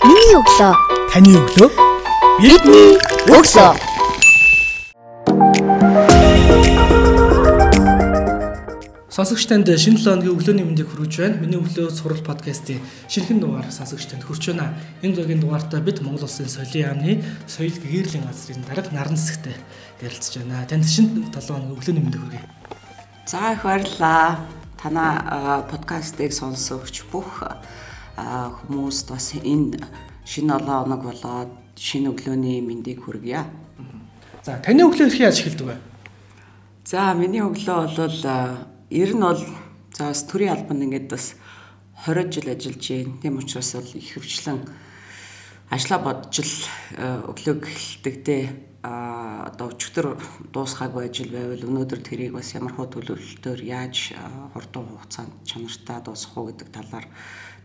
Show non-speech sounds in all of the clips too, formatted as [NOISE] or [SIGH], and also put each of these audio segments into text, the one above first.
Миний өглөө. Таны өглөө. Бидний өглөө. Сонсогч танд шинэ 7 өдрийн өглөөний мэндийг хүргэж байна. Миний өглөө сурал подкастын шинэхэн дугаар сонсогч танд хүрч байна. Энэ удаагийн дугаартаа бид Монгол Улсын соёлын яамны соёл гэгэрлийн газрын дарга наран хэсэгтээ ярилцж байна. Танд шинэ 7 өдрийн өглөөний мэндийг хүргэе. За их баярлалаа. Танаа подкастыг сонсогч бүх хүмүүст бас энэ шинэ 7 хоног болоод шинэ өглөөний мэндийг хүргье. За таны өглөө хэрхэн яаж эхэлдэг вэ? За миний өглөө бол ер нь бол за бас төрийн албанд ингээд бас 20 жил ажиллаж байна. Тийм учраас бол их хөвчлэн ажлаа бодж л өглөөг эхэлдэгтэй а одоо өчигдөр дуусгаагүй ажил байвал өнөөдөр тэрийг бас ямар хөө төлөвлөлтөөр яаж хурдан хугацаанд чанартай дуусгах уу гэдэг талаар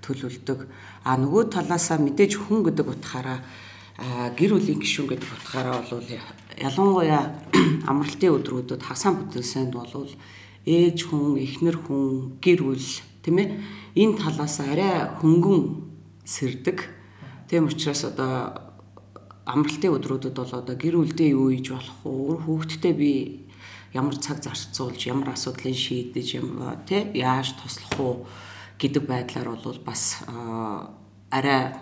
төлөвлөдөг. А нөгөө талаасаа мэдээж хүн гэдэг утгаараа гэр бүлийн гишүүн гэдэг утгаараа бол ялангуяа [CLEARS THROAT] амралтын өдрүүдэд хагасаа бүтээсэнд бол ээж хүн, эхнэр хүн, гэр бүл тийм ээ энэ талаас арай хөнгөн сэрдэг. Тийм учраас одоо амралтын өдрүүдэд бол одоо гэр бүлдээ юу хийж болох вэ? Хүүхдтэй би ямар цаг зарцуулж, ямар асуудлыг шийдэж юм тий яаж туслах уу гэдэг байдлаар бол бас арай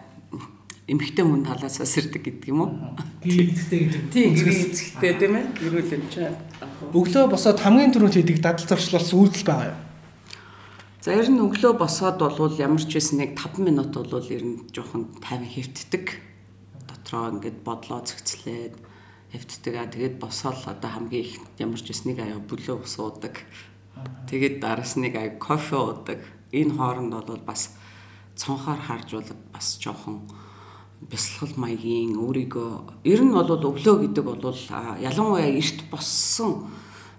эмхтэй хүн талаас сэрдэг гэдэг юм уу? Гэрээцтэй гэдэг. Тийм гэрээцтэй тийм ээ. Гэр бүл юм чинь. Өглөө босоод хамгийн түрүүнд хийдэг дадал зуршлал үйлдэл байгаа юу? За ер нь өглөө босоод болвол ямар ч байсан нэг 5 минут болвол ер нь жоохон тайван хэвтдэг. Дотроо ингээд бодлоо зэгцлээд хэвтдэг. Аа тэгээд босоод одоо хамгийн их ямар ч байсан нэг аяа бүлөө ус уудаг. Тэгээд дараас нэг аяа кофе уудаг. Энэ хооронд бол бас цонхоор харж бол бас жоохон бясалгал маягийн өөрийгөө ер нь бол өглөө гэдэг бол ялангуяа эрт боссон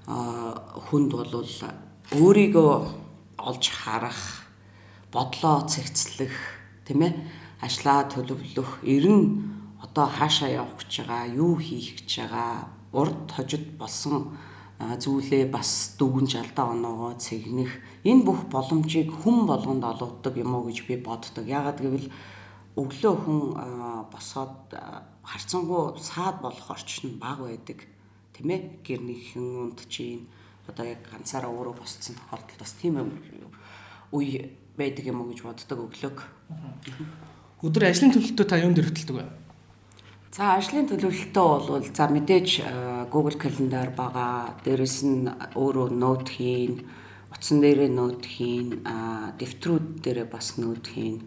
хүнд бол өөрийгөө олж харах бодлоо цэгцлэх тийм ээ ажлаа төлөвлөх ер нь одоо хаашаа явах гэж байгаа юу хийх гэж байгаа урд хожид болсон зүйлээ бас дүгэн жалдаа оноогоо цэгнэх энэ бүх боломжийг хүн болгонд олгодог юм уу гэж би боддог. Яагаад гэвэл өглөө хүн босоод харцангуй саад болох орчин баг байдаг тийм ээ гэрнийхэн унд чинь одоо яг ганцаараа өөрөө босцсон тохиолдолд бас тийм үе байдаг юм уу гэж боддог өглөөг. Өдөр ажлын төлөвлөлтөө та юунд өртөлдөг вэ? За ажлын төлөвлөлтөө бол за мэдээж Google Calendar байгаа. Дээрэс нь өөрөө ноут хийн, утсан дээрээ ноут хийн, дэвтрүүд дээрээ бас ноут хийн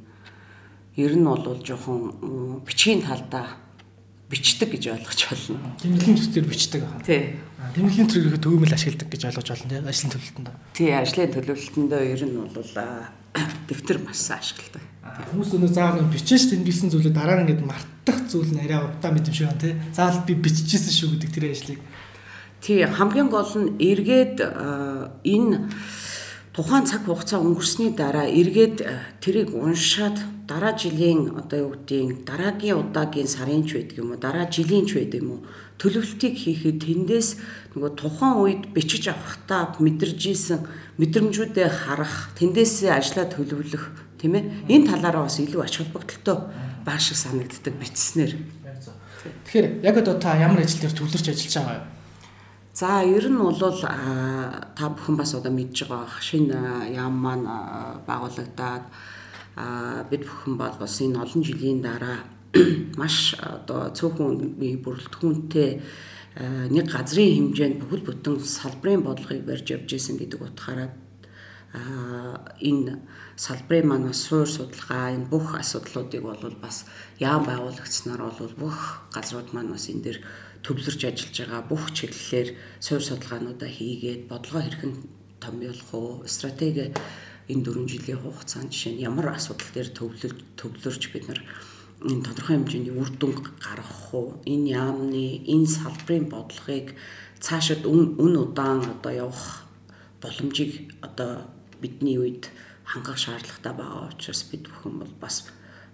ер нь бол жоохон бичгийн талдаа бичдэг гэж ойлгож байна. Тэмдэглэлийн төсдөр бичдэг аа. Тий. Тэмдэглэлийн төсрийг төвөмөл ашигладаг гэж ойлгож байна тийм ажлын төлөвлөлтөнд. Тий, ажлын төлөвлөлтөндөө ер нь бол дэвтэр [COUGHS] маш ашигладаг. Хүмүүс өнөө заавал бичиж тэмдэглэсэн зүйлээ дараа нь ингээд мартах зүйл нь арай удаа мэт юм шиг байна тий. Заавал би биччихсэн шүү гэдэг тэр ажлыг. Тий, хамгийн гол нь эргээд энэ тухайн цаг хугацаа өнгөрсний дараа эргээд тэрийг уншаад дараа жилийн одоо юу гэдгийг дараагийн удаагийн сарын ч байдаг юм уу дараа жилийн ч байдаг юм уу төлөвлөлтийг хийхэд тэндээс нөгөө тухайн үед бичиж авахтаа мэдэрж исэн мэдрэмжүүдээ харах тэндээсээ ажлаа төлөвлөх тийм ээ энэ талаараа бас илүү ач холбогдолтой баг шиг санагддаг бичснээр тэгэхээр яг одоо та ямар ажил дээр төвлөрч ажиллаж байгаа юм За ер нь бол та бүхэн бас одоо мэдж байгаа шинэ яам маань байгуулагдаад бид бүхэн бол бас энэ олон жилийн дараа [CLEARS THROAT] маш одоо цөөхөн бүрэлдэхүүнтэй нэг газрын хэмжээнд бүхэл бүтэн салбарын бодлогыг барьж явж исэн гэдэг утгаараа энэ салбарын маань суур судалгаа энэ бүх асуудлуудыг бол бас яам байгуулагдсанаар бол бүх газрууд маань бас энэ дэр төвлөрч ажиллаж байгаа бүх чиглэлээр суур судалгаануудаа хийгээд бодлогоо хэрхэн томьёолох уу, стратеги энэ 4 жилийн хугацаанд жишээ нь ямар асуудал дээр төвлөрч бид нар энэ тодорхой хэмжээний үр дүн гаргах уу, энэ яамны энэ салбарын бодлогыг цаашид үн удаан одоо явах боломжийг одоо бидний үед хангах шаардлагатай байгаа учраас бид бүхэн бол бас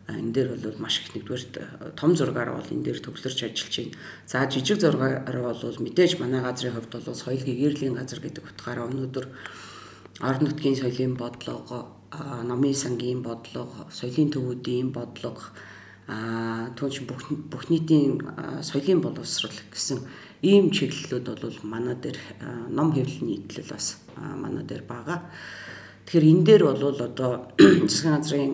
энэ дээр бол маш их нэгдүгээр том зургаар бол энэ дээр төвлөрч ажиллаж байна. За жижиг зургаар бол мэдээж манай газрын хувьд бол соёл гэгэрлийн газар гэдэг утгаараа өнөөдөр орон нутгийн соёлын бодлого, номын сангийн бодлого, соёлын төвүүдийн бодлого аа түүн чинь бүх бүх нийтийн соёлын боловсрал гэсэн ийм чиглэлүүд бол манай дээр ном хэвлэлийн нийтлэл бас манай дээр байгаа. Тэгэхээр энэ дээр бол одоо [CLEARS THROAT] засгийн газрын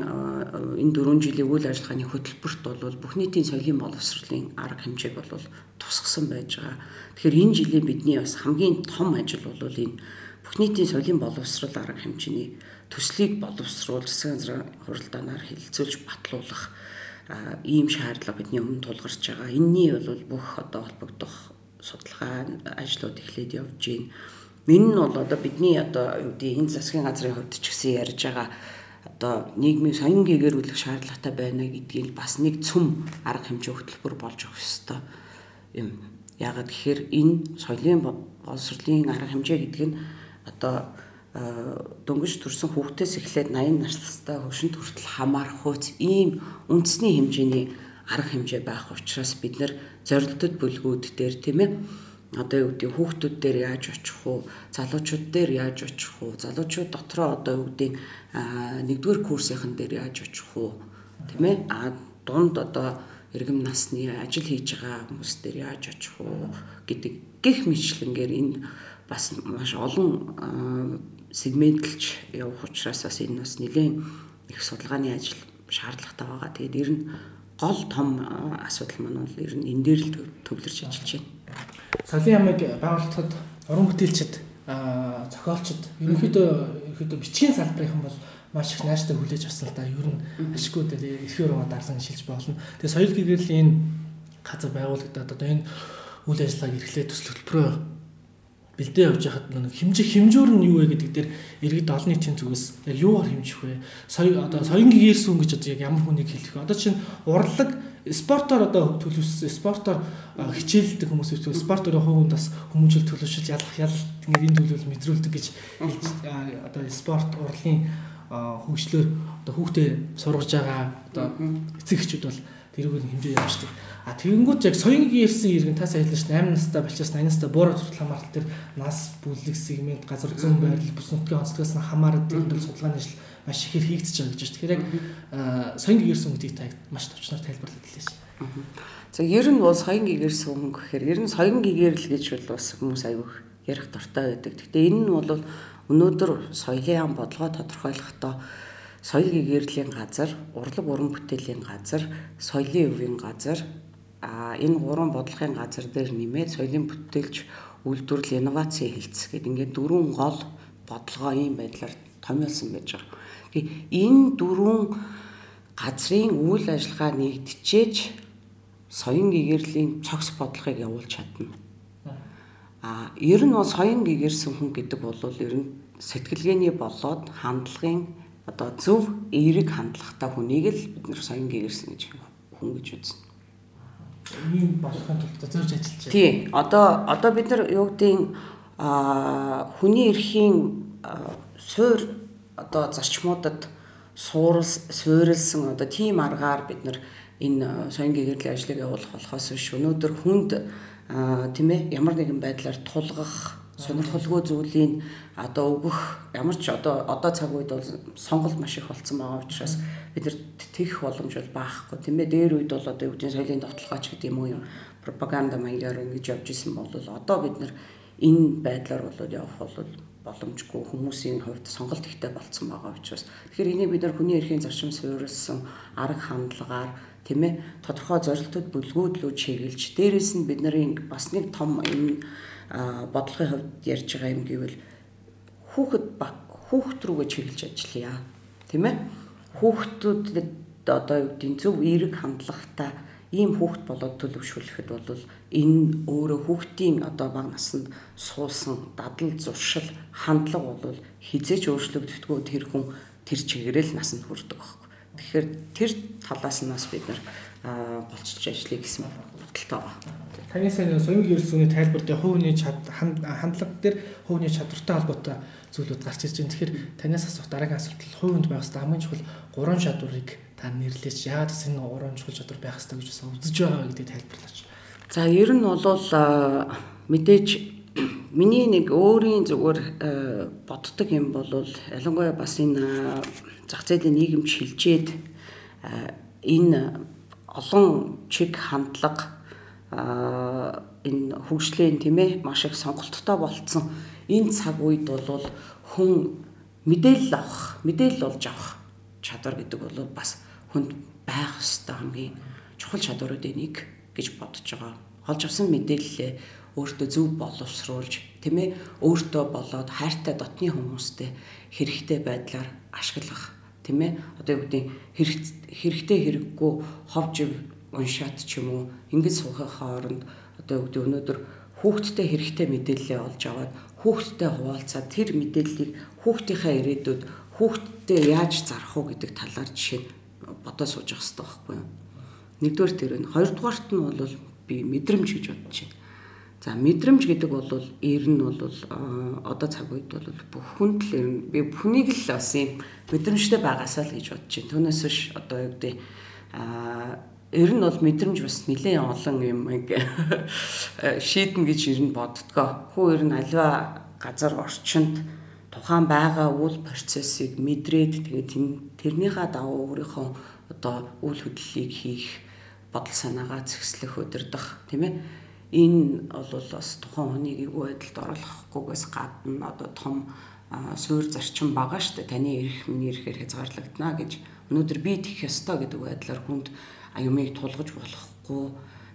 энэ 4 жилийн үйл ажиллагааны хөтөлбөрт бол бүх нийтийн соёлын боловсролын арга хэмжээг бол тусгасан байж байгаа. Тэгэхээр энэ жилийн бидний бас хамгийн том ажил бол энэ бүх нийтийн соёлын боловсрол арга хэмжээний төслийг боловсруулж засгийн газрын хуралдаанаар хилцүүлж батлуулах ийм шаардлага бидний өмнө тулгарч байгаа. Энийний бол бүх одоо холбогдох судалгаа ажлууд эхлээд явж байна Энэ нь бол одоо бидний одоо юу гэдэг энэ засгийн газрын хувьд ч гэсэн ярьж байгаа одоо нийгмийн соён гээгэрүүлэх шаардлагатай байна гэдгийг бас нэг цөм арга хэмжээ хөтөлбөр болж өгөх ёстой юм. Яагаад гэхээр энэ соёлын боловсролын арга хэмжээ гэдэг нь одоо дөнгөж төрсэн хүүхдээс эхлээд 80 настай хөвшинт хүртэл хамаарах хууц ийм үндэсний хэмжээний арга хэмжээ байх учраас бид нэр зорилтод бүлгүүд дээр тийм ээ одоо юу гэдэг хүүхдүүд дээр яаж очих уу залуучууд дээр яаж очих уу залуучууд дотроо одоо юу гэдэг нэгдүгээр курсийнхан дээр яаж очих уу тийм ээ а дунд одоо иргэм насны ажил хийж байгаа хүмүүс дээр яаж очих уу гэдэг гих мэтлэнгээр энэ бас маш олон сегментлж явах учраас бас энэ бас нэлээд их судалгааны ажил шаардлагатай байгаа. Тэгээд ер нь гол том асуудал маань бол ер нь энэ дээр л төвлөрч ажиллаж байна. Солийн ямыг байгууллагад уран бүтээлчд зохиолчд ерөнхийдөө ерөнхийдөө бичгийн салбарын бол маш их нааштай хүлээж авсан л да. Ер нь ашиггүй дээр ихээр байгаа дарсан шилж болно. Тэгээ соёл гэрээлийн энэ газар байгуулагдаад одоо энэ үйл ажиллагааг эрхлээд төсөл хөтөлбөрөөр бэлдээ явж хахад нэг хэмжих хэмжүүр нь юу вэ гэдэг дээр иргэд олон нийтийн зүгээс яг юугаар хэмжих вэ? Соёл одоо соён гээрсэн гэж одоо яг ямар хүнийг хэлэх вэ? Одоо чинь урлаг спортоор одоо төлөвлөсөн спортоор хичээлдэг хүмүүс үү спортоор хувьд бас хүмүүжил төлөвшөж ялах ялалт ингээд энэ төлөвлөл мэдрүүлдэг гэж одоо спорт урлын хөгжлөөр одоо хүүхдээ сургаж байгаа одоо эцэг эхчүүд бол тэрүүгээр хэмжээ явуулдаг. А тэгэнгүүт яг соёнгийн ирсэн иргэн та саялж 8 настай болчихсон 80 настай буурал хүртэл хамаарал төр нас бүлэг сегмент газар зүүн байрлал бүс нутгийн онцлогоос хамаарат энэ судалгааны ажил маш ихээр хийгдэж байгаа гэж байна. Тэгэхээр яг соёнгийн ирсэн үдийг та маш товчноор тайлбарлаад хэлсэн. За ер нь бол соён гэгэрсэн хүн гэхээр ер нь соён гэгэрл гэж бол бас хүмүүс аягүй ярих дуртай байдаг. Гэхдээ энэ нь бол өнөөдөр соёлын ам бодлогоо тодорхойлохдоо соёл гэгэрлийн газар, урлаг уран бүтээлийн газар, соёлын өвийн газар, а энэ гурван бодлогын газар дээр нэмээд соёлын бүтээлч үйлдвэрлэл инновац хэлтс гэдэг ингээд дөрвөн гол бодлогоо ийм байдлаар томьёолсон байж байгаа. Энэ дөрвөн газрын үйл ажиллагаа нэгдчээж соён гэгэрлийн цогц бодлогыг явуулж чадна. А ер нь бол соён гэгэрсэн хүн гэдэг бол ер нь сэтгэлгээний болоод хандлагын одоо зөв эерэг хандлагатай хүнийг л бид нэр соён гэгэрсэн гэж хүн гэж үзнэ ийм болохын тулд зорж ажиллаж байна. Тий. Одоо одоо бид нар юу гэдэг а хүний эрхийн суур одоо зарчмуудад суурс суурилсан одоо тийм аргаар бид нар энэ соён гэгэрлийн ажлыг явуулах болохоос биш. Өнөөдөр хүнд тийм ээ ямар нэгэн байдлаар тулгах сонирхолгүй зүйлийг одоо өгөх ямар ч одоо одоо цаг үед бол сонголт маш их болцсон байгаа учраас бид нар тэгэх боломж бол баахгүй. Тийм ээ дээр үед бол одоо үүдийн соёлын дотлогооч гэдэг юм уу юм пропаганда маягаар ингэж явж исэн бол одоо бид нар энэ байдлаар болоод явах бол боломжгүй хүмүүсийн хувьд сонголт ихтэй болцсон байгаа учраас тэгэхээр энийг бид нар хүний эрхийн зарчим суурилсан арга хандлагаар тийм ээ тодорхой зорилтууд бүлгүүдлүү чиглэж дээрэс нь бид нарын бас нэг том энэ бодлогын хувьд ярьж байгаа юм гэвэл хүүхэд хүүхэд рүүгээ чиглэж ажиллая. Тийм ээ? Хүүхдүүдэд одоо юу гэдэг зөв эерэг хандлагатай ийм хүүхэд болоод төлөвшүүлэхэд бол энэ өөрөө хүүхдийн одоо бага наснд суусан дадал зуршил хандлага бол хизээч өөрчлөгддөггүй тэр хүн тэр чигээрэл насанд хүрдэг байхгүй. Тэгэхээр тэр талаас нь бас бид нар болцож ажиллая гэсэн бодолтой байгаа. Таны сайн соёлын ерөөсөний тайлбар дээр хувийн хандлага дээр хувийн чадвартай холбоотой зүйлүүд гарч ирж байна. Тэгэхээр танаас асуух дараагийн асуулт хувинд байх хэвээр хамгийн чухал гурван чадварыг та нэрлэж яагаад энэ гурван чухал чадвар байх хэвээр гэж үзэж байгаа гэдгийг тайлбарлаач. За ер нь бол мэдээж миний нэг өөрийн зүгээр боддог юм бол ялангуяа бас энэ зах зээлийн нийгэмч хилжээд энэ олон чиг хандлага энэ хөгжлийн тийм ээ маш их сонголттой болцсон энэ цаг үед бол хүн мэдээлэл авах, мэдээлэл олж авах чадвар гэдэг бол бас хүнд байх ёстой хамгийн чухал чадваруудын нэг гэж бодож байгаа. Олж авсан мэдээлэлээ өөртөө зөв боловсруулж, тийм ээ, өөртөө болоод хайртай дотны хүмүүстэй хэрэгтэй байдлаар ашиглах, тийм ээ. Одоо юу гэдэг хэрэгтэй хэрэггүй ховж уншаад ч юм уу ингэж суухын хооронд одоо юу гэдэг өнөөдөр хүүхдтэй хэрэгтэй мэдээлэлээ олж аваад хүүхдтэй хуваалцаад тэр мэдээллийг хүүхдийнхээ ирээдүйд хүүхдтэй яаж зарах уу гэдэг талаар жишээ бодоо сууж явах хэрэгтэй байхгүй юу. Нэгдүгээр тэр нь, хоёрдугаарт нь бол би мэдрэмж гэж бодож байна. За мэдрэмж гэдэг бол ер нь бол одоо цаг үед бол бүх хүнд л ер нь би бүхнийг л бас юм мэдрэмжтэй байгаасаа л гэж бодож байна. Түүнээс биш одоо юу гэдэг а ер нь бол мэдрэмж бас нэлээд олон юм ингээ шийдэн гэж ер нь боддгоо. Хүү ер нь альва газар орчинд тухайн байгаа үйл процессыг мэдрээд тэгээд тэрнийхээ дагуу өөрийнхөө одоо үйл хөдлөлийг хийх бодол санаагаа зэгслэх өдөрдох тийм ээ. Энэ бол бас тухайн хүнийг эвгүй байдалд оруулахгүйгээс гадна одоо том суур зарчим байгаа шүү дээ таны эрх миний эрхээр хязгаарлагдана гэж. Өнөөдөр би тэгэх ёстой гэдэг байдлаар хүнд юмыг тулгаж болохгүй.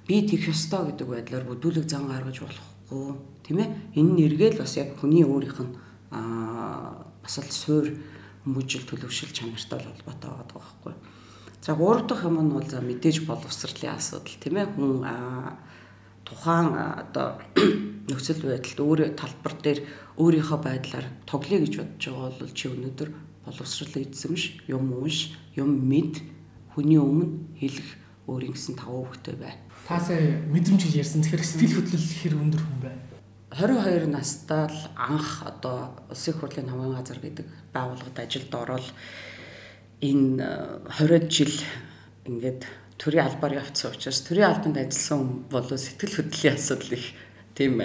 Би тэгэх ёстой гэдэг байдлаар бүдүүлэг зан гаргаж болохгүй. Тийм ээ энэ нэргээл бас яг хүний өөрийнх нь бас л суур хүмүүжил төлөвшил чанартай холбоотой байгаа байхгүй. За гурав дахь юм нь бол за мэдээж боловсролын асуудал тийм ээ хүн тухайн одоо [CLEARS THROAT] нөхцөл байдалд өөр талбар дээр өөрийнхөө байдлаар тоглоё гэж бодож байгаа бол чи өнөөдөр боловсрол эзэмш юм унш юм мэд хүний өмнө хэлэх өөрийн гэсэн таван хүүхдээ бай. Та сая мэдрэмж гэж ярьсан. Тэгэхээр сэтгэл хөдлөл хэр өндөр хүн бай? 22 настай л анх одоо Улсын хурлын хамгаалан газар гэдэг байгууллагад ажилд ороод энэ 20 жил ингээд төрийн албаар явцсан учраас төрийн албанд ажилласан бол сэтгэл хөдлөлийн асуудал их тийм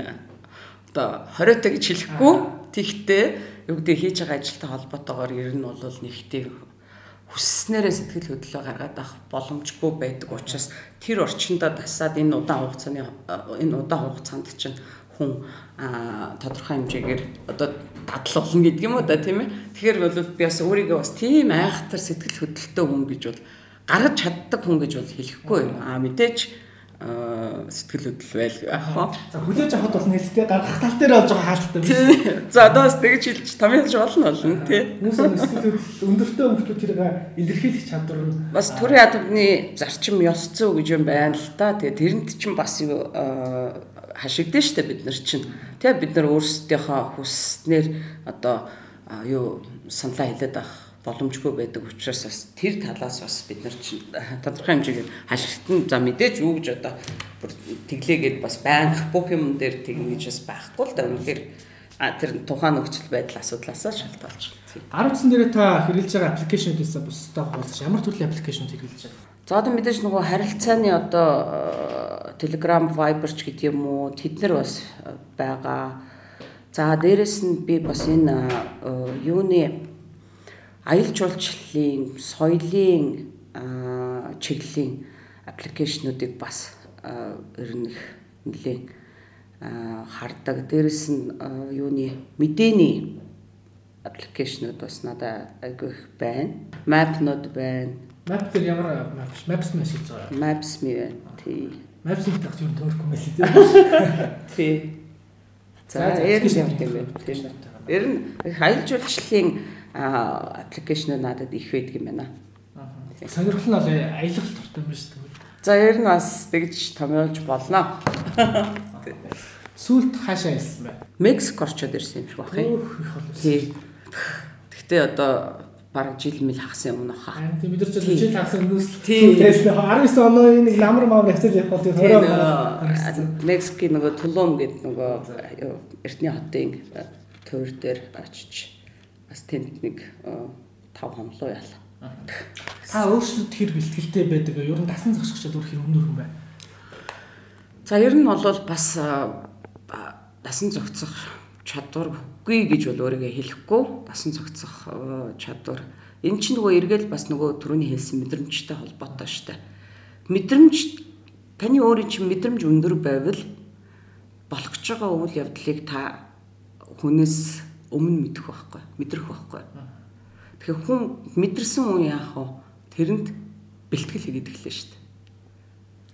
одоо 20 гэж хэлэхгүй тэгтээ юу гэдэг хийж байгаа ажилтай холбоотойгоор ер нь бол нэг тийм хүсснээрээ сэтгэл хөдлөлөө гаргаад авах боломжгүй байдаг учраас тэр орчиндөө дасаад энэ удаан хугацааны энэ удаан хугацаанд чинь хүн тодорхой хэмжээгээр одоо дадлуулна гэдэг юм уу да тийм ээ. Тэгэхээр бол би бас өөрийгөө бас тийм айхтар сэтгэл хөдлөлтөө хүн гэж бол гаргаж чаддаг хүн гэж бол хэлэхгүй юм. Аа мэдээж сэтгэл хөдлөл байл яах вэ? За хүлээж авахд бол нэлээд гаргах тал дээр болж байгаа хаалттай биш. За одоос тэгж хэлж томьёолж болно болно тий. Хүмүүс сэтгэл хөдлөл өндөртэй хүмүүс тэрийг илэрхийлэх чадвар нь бас төрийн ядамны зарчим ёс зүй гэж юм байна л та. Тэгээ тэрэнд чинь бас юу хашигдэн штэ бид нар чинь. Тэгээ бид нар өөрсдийнхөө хүснээр одоо юу саналаа хэлээд авах боломжгүй байдаг учраас бас тэр талаас бас бид нар чинь тодорхой хэмжээгээр хашигтан за мэдээж юу гэж одоо тэглээгээд бас байнга бүх юм дээр тэгнэ гэж бас байхгүй л да үнэхээр тэр тухайн нөхцөл байдал асуудлаас шалтгаалж байна. 19 дээрээ та хэрэглэж байгаа аппликейшнүүдээс бусдаа хуваалцаж ямар төрлийн аппликейшнүүд хэрэглэж байна? За одоо мэдээж нөгөө харилцааны одоо Telegram, Viber ч гэдэг юм уу тэднэр бас байгаа. За дээрэс нь би бас энэ юуны аялал жуулчлалын, соёлын чиглэлийн аппликейшнуудыг бас ер нь нэлээд хардаг. Дээрэс нь юуны мэдээний аппликейшнууд бас надад айгүй их байна. Map-нууд байна. Map дээр ямар Maps нь ашиглаж байгаа? Maps ми байна. Тий. Maps-ийг тагч юу төөрөхгүй юм байна [LAUGHS] тий. Тий. За, ер нь юм тийм байна. Тийм. Ер нь аялал жуулчлалын аппликейшн надад их байдаг юм байна. Сонирхол нь бол аялал туртай юм шүү дээ. За ер нь бас тэгж томьёолж болно. Сүүлд хаашаа ирсэн бэ? Мексик орчод ирсэн юм шиг юм. Тий. Гэхдээ одоо бараг жил мэл хагасан юм нөха. Тийм бид нар ч жил хагасан өмнөөс тиймээс 19 оны нэг ламар маамар хацаж явах бол тийм 20 Мексикийн нөгөө Тулум гэдэг нөгөө эртний хотын төр дээр очиж бас тэнд нэг тав хомлоо яла. Та өөрсдөд хэр бэлтгэлтэй байдаг вэ? Ер нь дасан зогсогчдод өөр хэр өндөр хүн бай. За ер нь бол бас дасан зогцох чадваргүй гэж бол өөрийгөө хэлэхгүй. Дасан зогцох чадвар. Энэ чинь нөгөө эргээл бас нөгөө түрүүний хэлсэн мэдрэмжтэй холбоотой штэ. мэдрэмж таны өөрийн чинь мэдрэмж өндөр байвал болох гэж байгаа үйл явдлыг та хүнээс өмнө мэдэх байхгүй мэдрэх байхгүй. Тэгэхээр хүн мэдэрсэн үе яах вэ? Тэрэнд бэлтгэл хийгээд эхэлнэ шүү дээ.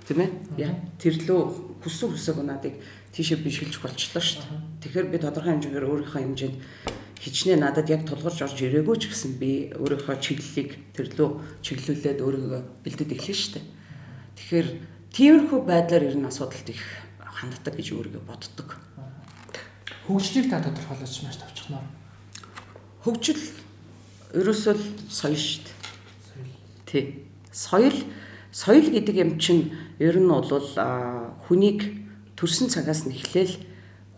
Тийм ээ? Яа тэр лөө хүссэн хүсэг надыг тийшээ бишгэлж болчлоо шүү дээ. Тэгэхээр би тодорхой хэмжээгээр өөрийнхөө хэмжээнд хичнээн надад яг тулгарч орж ирээгүй ч гэсэн би өөрийнхөө чиглэлийг тэр лөө чиглүүлээд өөрийгөө бэлдээд эхлэв шүү дээ. Тэгэхээр тиймэрхүү байдлаар ер нь асуудалд их ханддаг гэж өөрийгөө боддог. Хөгжлийг та тодорхойлооч маш тавчхнаа. Хөгжил ерөөсөө соёл шүү дээ. Тий. Соёл соёл гэдэг юм чинь ер нь бол хүнийг төрсэн цагаас нь эхлээл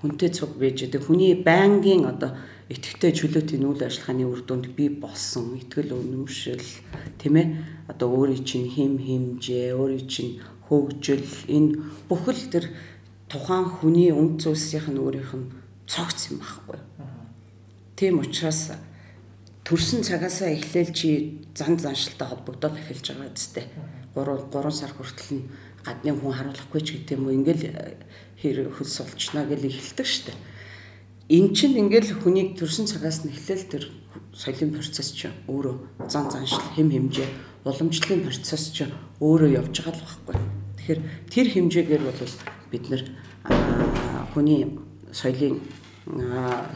хүнтэй цуг байж байгаа. Хүний байнгын одоо итгэвтэй чөлөөтийн үйл ажиллагааны үр дүнд би болсон итгэл үнэмшил тийм ээ одоо өөрийн чинь хим химжээ өөрийн чинь хөгжил энэ бүхэл тэр тухайн хүний үнд зүйлсийнх нь өөрийнх нь цогц юм байхгүй. Тийм учраас төрсэн цагаасаа эхлээл чи зан заншилтай холбогдоод эхэлж байгаа үстэй. 3 3 сар хүртэл нь гадны хүн харуулахгүй ч гэдэг юм уу ингээл хэр хөлс олчнаа гэж эхэлдэг штеп. Эн чинь ингээл хүнийг төрсэн цагаас нь эхлээл тэр соёлын процесс чинь өөрөө зан заншил хэм хэмжээ уламжлалын процесс чинь өөрөө явж байгаа л байхгүй. Тэгэхээр тэр хэмжээгээр бол бид нэр хүний соёлын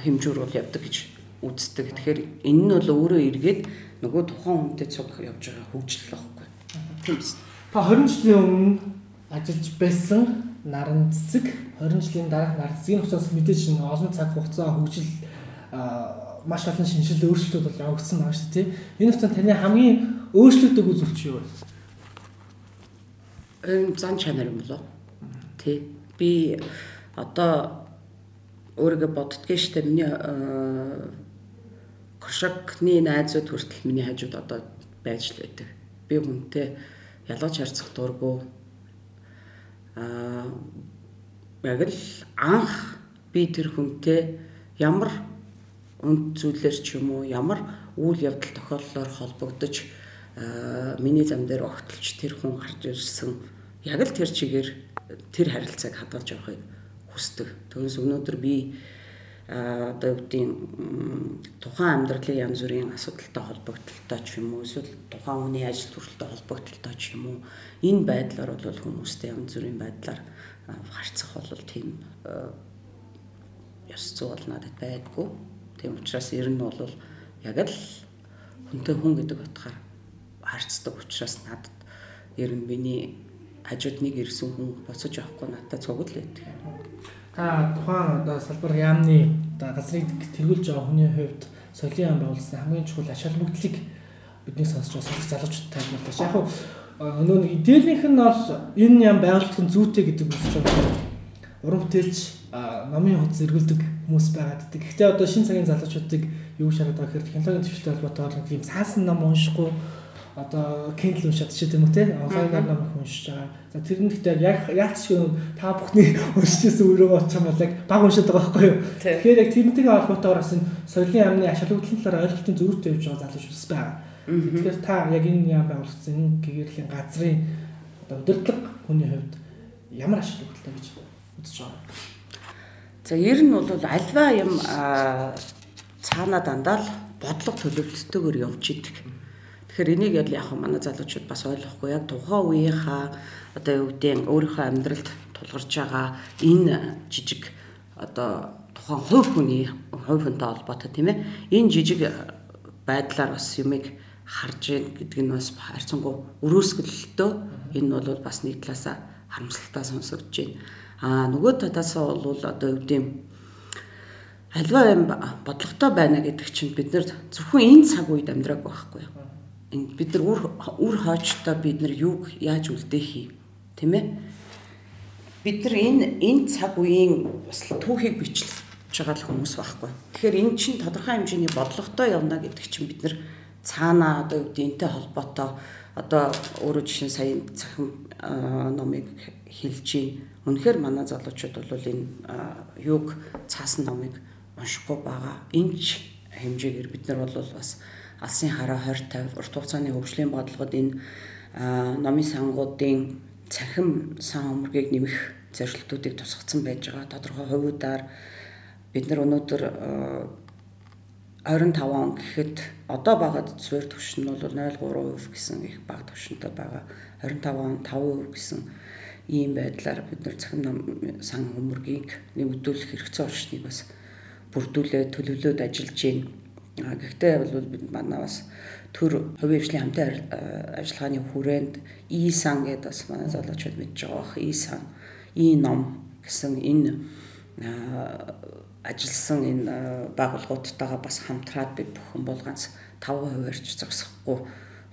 хэмжүүр бол явдаг гэж үздэг. Тэгэхээр энэ нь бол өөрөө эргээд нөгөө тухайн хүнтэй цуг явж байгаа хөгжил байхгүй. Тийм биз. Та 20 жилийн өмнө ажиллаж байсан наран цэцэг 20 жилийн дараах наран цэцгийн хугацаас мэдээж нэг олон цаг хугацаа хөгжил маш олон шинжилгээ өөрчлөлтүүд бол явагдсан байгаа шүү дээ. Энэ хугацаанд таны хамгийн өөрчлөгдөг үзүүлч юу вэ? Энэ зан чанар юм болоо. Тэ. Би одоо өөрийгөө боддгийн штэ миний кошокны найзууд хүртэл миний хажууд одоо байж л байдаг. Би хүнтэй ялгаж харьцах дурггүй аа яг л анх би тэр хүнтэй ямар үнд зүйлэр ч юм уу ямар үйл явдал тохиоллоор холбогдож миний зам дээр огтлж тэр хүн гарч ирсэн яг л тэр чигээр тэр харилцааг хадгалж явахыг хүсдэг. Түүнээс өнөөдөр би одоо үүдийн тухайн амьдралын янз бүрийн асуудалтай холбогдлолтой ч юм уу эсвэл тухайн хүний ажил төрөлтэй холбогдлолтой ч юм уу энэ байдлаар бол хүмүүстэй янз бүрийн байдлаар харьцах бол тийм ёс зүй бол надад байдгүй. Тийм учраас ер нь бол яг л хүнтэй хүн гэдэг утгаар харьцдаг учраас надад ер нь миний хажууд нэг ирсэн хүн боцож авахгүй надад цугл байдаг та тухайн одоо салбар яамны одоо газрыг тэргүүлж байгаа хүний хувьд соёлын яам байгуулсан хамгийн чухал ач холбогдлыг бидний сонсож байгаа залуучуудтай тайлбарлаж. Яг хөө өнөө нэг идеалийнх нь бол энэ яам байгуулах нь зүйтэй гэдэг үсч байгаа. Уран бүтээлч номын хуудас эргүүлдэг хүмүүс байгаад байдаг. Гэхдээ одоо шинэ цагийн залуучуудыг юу шараад байгаа гэхээр технологийн төвчтэй холбоотойгоор нэг тийм цаасан ном уншихгүй одоо Kindle уншаад ч гэдэм үү те онлайн ном уншиж байгаа. За тэр нь гэхдээ яг яач ч та бүхний [LAUGHS] уншижсэн өөрөө очих юм бол яг баг уншаад байгаа байхгүй юу. Тэгэхээр яг тэрнтэйгээ холбоотойгоор бас энэ соёлын амны ач холбогдлолоор ойлголтын зөрүүтэй явж байгаа залууч ус байгаа. Тэгэхээр та яг энэ яам байгуулсан энэ гэгэрлийн газрын одоо удирдлага хүний хувьд ямар холбогдолтой гэж үзэж байгаа. За ер нь бол альва юм цаанаа дандаа л бодлого төлөвлөлтөөр явж идэг Тэгэхээр энийг ял яг манай залуучууд бас ойлгохгүй. Яг тухайн үеийнхаа одоо юу гэдэг өөрийнхөө амьдралд тулгарч байгаа энэ жижиг одоо тухайн хувь хүний хувь хүнтэй холбоотой тийм ээ. Энэ жижиг байдлаар бас юмыг харж ийн гэдэг нь бас харьцангуй өрөөсгөлтөө энэ бол бас нэг талаасаа харамсалтай сонсогдож байна. Аа нөгөө талаасаа бол одоо юу гэдэг альва юм бодлоготой байна гэдэг чинь бид нар зөвхөн энэ цаг үед амьдраагүй байхгүй бид нар үр үр хойчтой бид нар юг яаж үлдээх юм тийм ээ бид нар энэ энэ цаг үеийн бас түүхийг бичлж байгаа л хүмүүс байхгүй. Тэгэхээр эн чинь тодорхой хэмжээний бодлоготой явна гэдэг чинь бид нар цаанаа одоо юу гэдэг энтэй холбоотой одоо өөрөө жишээ сая цахим номыг хэлж гин. Үнэхээр манай залуучууд бол энэ юг цаасан номыг уншихгүй байгаа. Энч хэмжээгээр бид нар бол бас алсын хараа 20 50 урт хугацааны хөгжлийн бодлогод энэ номын сангуудын цахим сан өмөргийг нэмэх зорилтуудыг тусгацсан байж байгаа. Тодорхой хувиудаар бид нар өнөөдөр 25 он гэхэд одоо багад суурь түвшин нь бол 0.3% гэсэн их бага түвшинтэй байгаа. 25 он 5% гэсэн ийм байдлаар бид нар цахим сан өмөргийг нэмэгдүүлэх хэрэгцээ орчныг бас бүрдүүлээд төлөвлөөд ажиллаж байна. Гэхдээ бол бид манай бас төр хувийн хвшлийн хамтын ажиллагааны хүрээнд И-сан гэдэг бас манай залуучууд мэдж байгаа бах. И-сан, И-ном гэсэн энэ ажилласан энэ байгууллагуудтайгаа бас хамтраад бид бүхэн бол ганц 5% орч зогсохгүй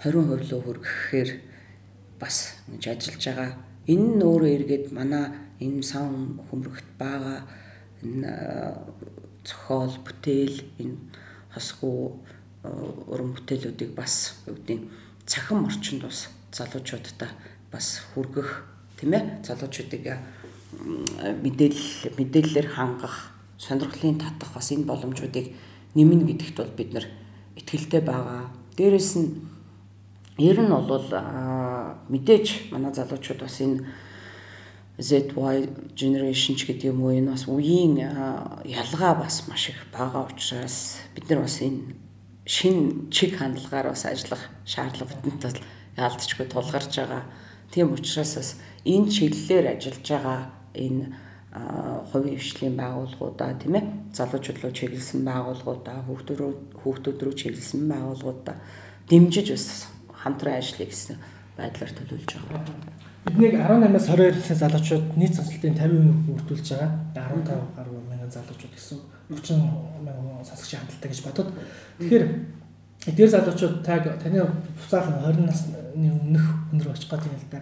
20% рүү хүргэхээр бас ингэж ажиллаж байгаа. Энэ нь өөрөө эргээд манай энэ сан хөмрөгт байгаа энэ зохиол, бүтээл, энэ хосгүй уран бүтээлүүдийг бас үүдийн цахим орчинд бас залуучуудтай бас хүргэх тийм ээ залуучуудыг мэдээлэл мэдээллээр хангах сонирхлын татах бас энэ боломжуудыг нэмнэ гэдэгт бол бид нар итгэлтэй байгаа. Дээрээс нь ер нь бол мэдээж манай залуучууд бас энэ ZY generation ч гэдэг юм уу энэ бас үеийн ялгаа бас маш их байгаа учраас бид нар бас энэ шин чиг хандлагаар бас ажиллах шаардлагатай тул яалтчгүй тулгарч байгаа. Тийм учраас бас энэ чиглэлээр ажиллаж байгаа энэ хувийн хвшлийн байгууллагуудаа тийм ээ залуучууд руу чиглэсэн байгууллагуудаа хүүхдүүд рүү хүүхдүүд рүү чиглэсэн байгууллагуудаа дэмжиж бас хамтран ажиллая гэсэн байдлаар төлөвлөж байгаа. Биднийг 18-аас 22 насны залуучууд нийт сонсолтын 50% бүрдүүлж байгаа. 15 гаруй мянган залуучууд гэсэн 30 мянган сонсогчийн хамталтай гэж бодод. Тэгэхээр эдгээр залуучууд таг таны буцаахан 20 насны өмнөх өнөр очих гэдэг юм л да.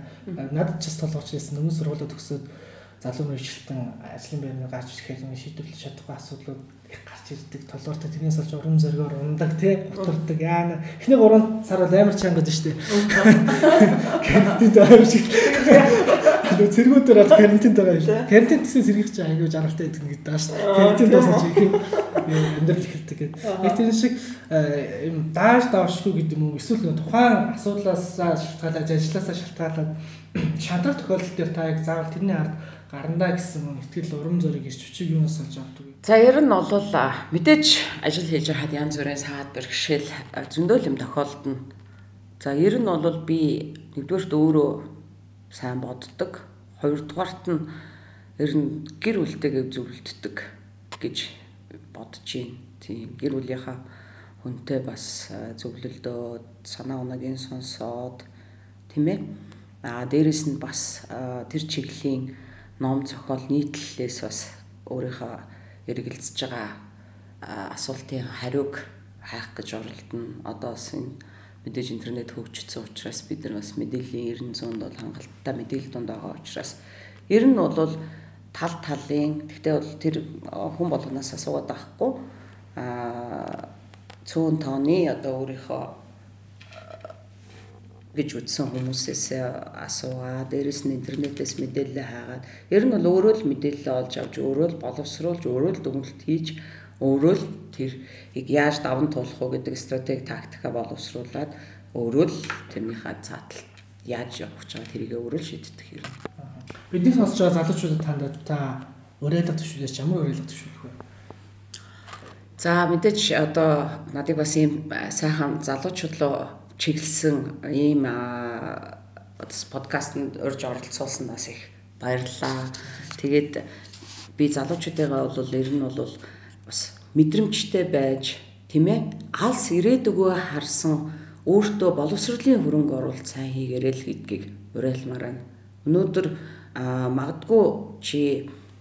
Надад ч бас толгойч байсан. Өмнө сургуулиуд төгсөөд залуу мэрэгчлэн ажлын байрны гарч ирэхээр нэг шийдвэрлэж чадахгүй асуудлууд гарч ирдэг. Толгоортой тэрнээс олж урам зоригоор ундаг тий гутардаг. Яа эхний 3 сар бол амар чангад шүү дээ. Карантинд амар шиг. Цэргүүдээр бол карантинд байгаа шүү. Карантинд гэсэн сэргийх чинь аягүй жаргалтай гэдэг нэг даа шүү. Карантинд дуусаж их амьдрал эхэлдэг гэдэг. Яг тэр шиг юм daаш давшгүй гэдэг юм уу эсвэл тухайн асуудлаас шалтгаалаад ажилласаа шалтгаалаад шантрах тохиолдол дээр та яг заавал тэрний ард гарандаа гэсэн ихтгэл урам зориг ирч хүчиг юунаас олж авдаг? За ер нь бол мэдээж ажил хийж байхад янз бүрийн саад бэрхшээл зөндөл юм тохиолдно. За ер нь бол би нэгдүгээрт өөрөө сайн боддог. Хоёрдугаарт нь ер нь гэр бүлтэйгээ зөвлөддөг гэж бодож байна. Тийм гэр бүлийнхаа хүнтэй бас зөвлөлдөө санаа унагийн сонсоод тийм ээ. Аа дээрэс нь бас тэр чиглийн ном зохиол нийтлэлээс бас өөрийнхөө эргэлзэж байгаа асуултын хариуг хайх гэж оролдоно. Одоо бас энэ мэдээж интернет хөгжсөн учраас бид нар бас мэдээллийн 900-д бол хангалттай мэдээлэл дунд байгаа учраас ер нь бол тал талын гэхдээ бол тэр хүн болгоноос асуугаад байхгүй а цөөн тооны одоо өөрийнхөө гэж үзсэн хүмүүсээс асуугаа. Дээрэс нь интернетээс мэдээлэл хаагаад ер нь бол өөрөө л мэдээлэл олж авч өөрөө л боловсруулж өөрөө л дүгнэлт хийж өөрөө л тэрийг яаж даван туулах уу гэдэг стратеги тактика боловсруулад өөрөө л тэрнийхээ цааталт яаж явах гэж байгаа тэрийг өөрөө л шийддэг юм. Бидний сонсож байгаа залуучуудад танд та уриалга төвшүүлж ямар уриалга төвшүүлэх вэ? За мэдээж одоо надыг бас ийм сайхан залуучууд руу чиглэсэн ийм подкастт урьж оролцуулсан бас их баярлалаа. Тэгээд би залуучуудыгаа бол ер нь бол бас мэдрэмжтэй байж тийм ээ алс ирээдүгөө харсан өөртөө боловсролын хөрөнгө оруулалт сайн хийгээрэй л гэдгийг уриалмаар байна. Өнөөдөр магадгүй чи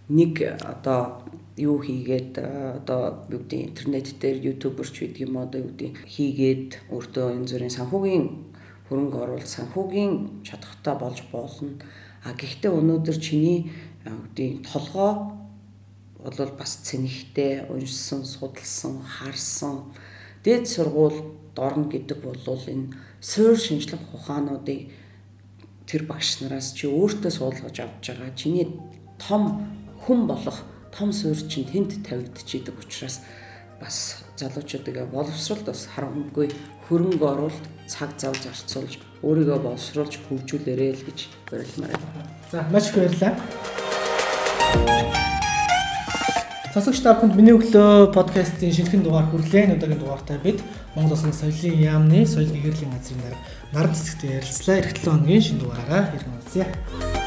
нэг одоо юу хийгээд одоо юу гэдэг интернет дээр ютуберч гэдэг юм одоо юу гэдэг хийгээд өөртөө энэ зүрийн санхүүгийн хөрөнгө оруулалт санхүүгийн чадхтай болж болно. А гэхдээ өнөөдөр чиний гэдэг толгоо бол бас цэнэгтэй уншсан, судалсан, харсан дээд сургуульд орно гэдэг бол энэ суурь шинжлэх ухаануудыг тэр багш нараас чи өөртөө суулгаж авч байгаа. Чиний том хүн болох том суурь чинь тэнд тавигдчихийдэг учраас бас залуучуудыг боловсролд бас харамгүй хөрөнгө оруулалт цаг зав зарцуулж өөрийгөө боловсруулж хөгжүүлээрэй л гэж уриалмаар байна. За маш их баярлалаа. Сонсогч та бүхэнд миний өглөө подкастын шинэхэн дугаар хүрлээ. Удаагийн дугаартай бид Монгол Улсын соёлын яамны соёл гэрлийн газрын дарга наран цэцэгтэй ярилцлаа. Эх 7 хоногийн шинэ дугаараараа иргэн уулзъя.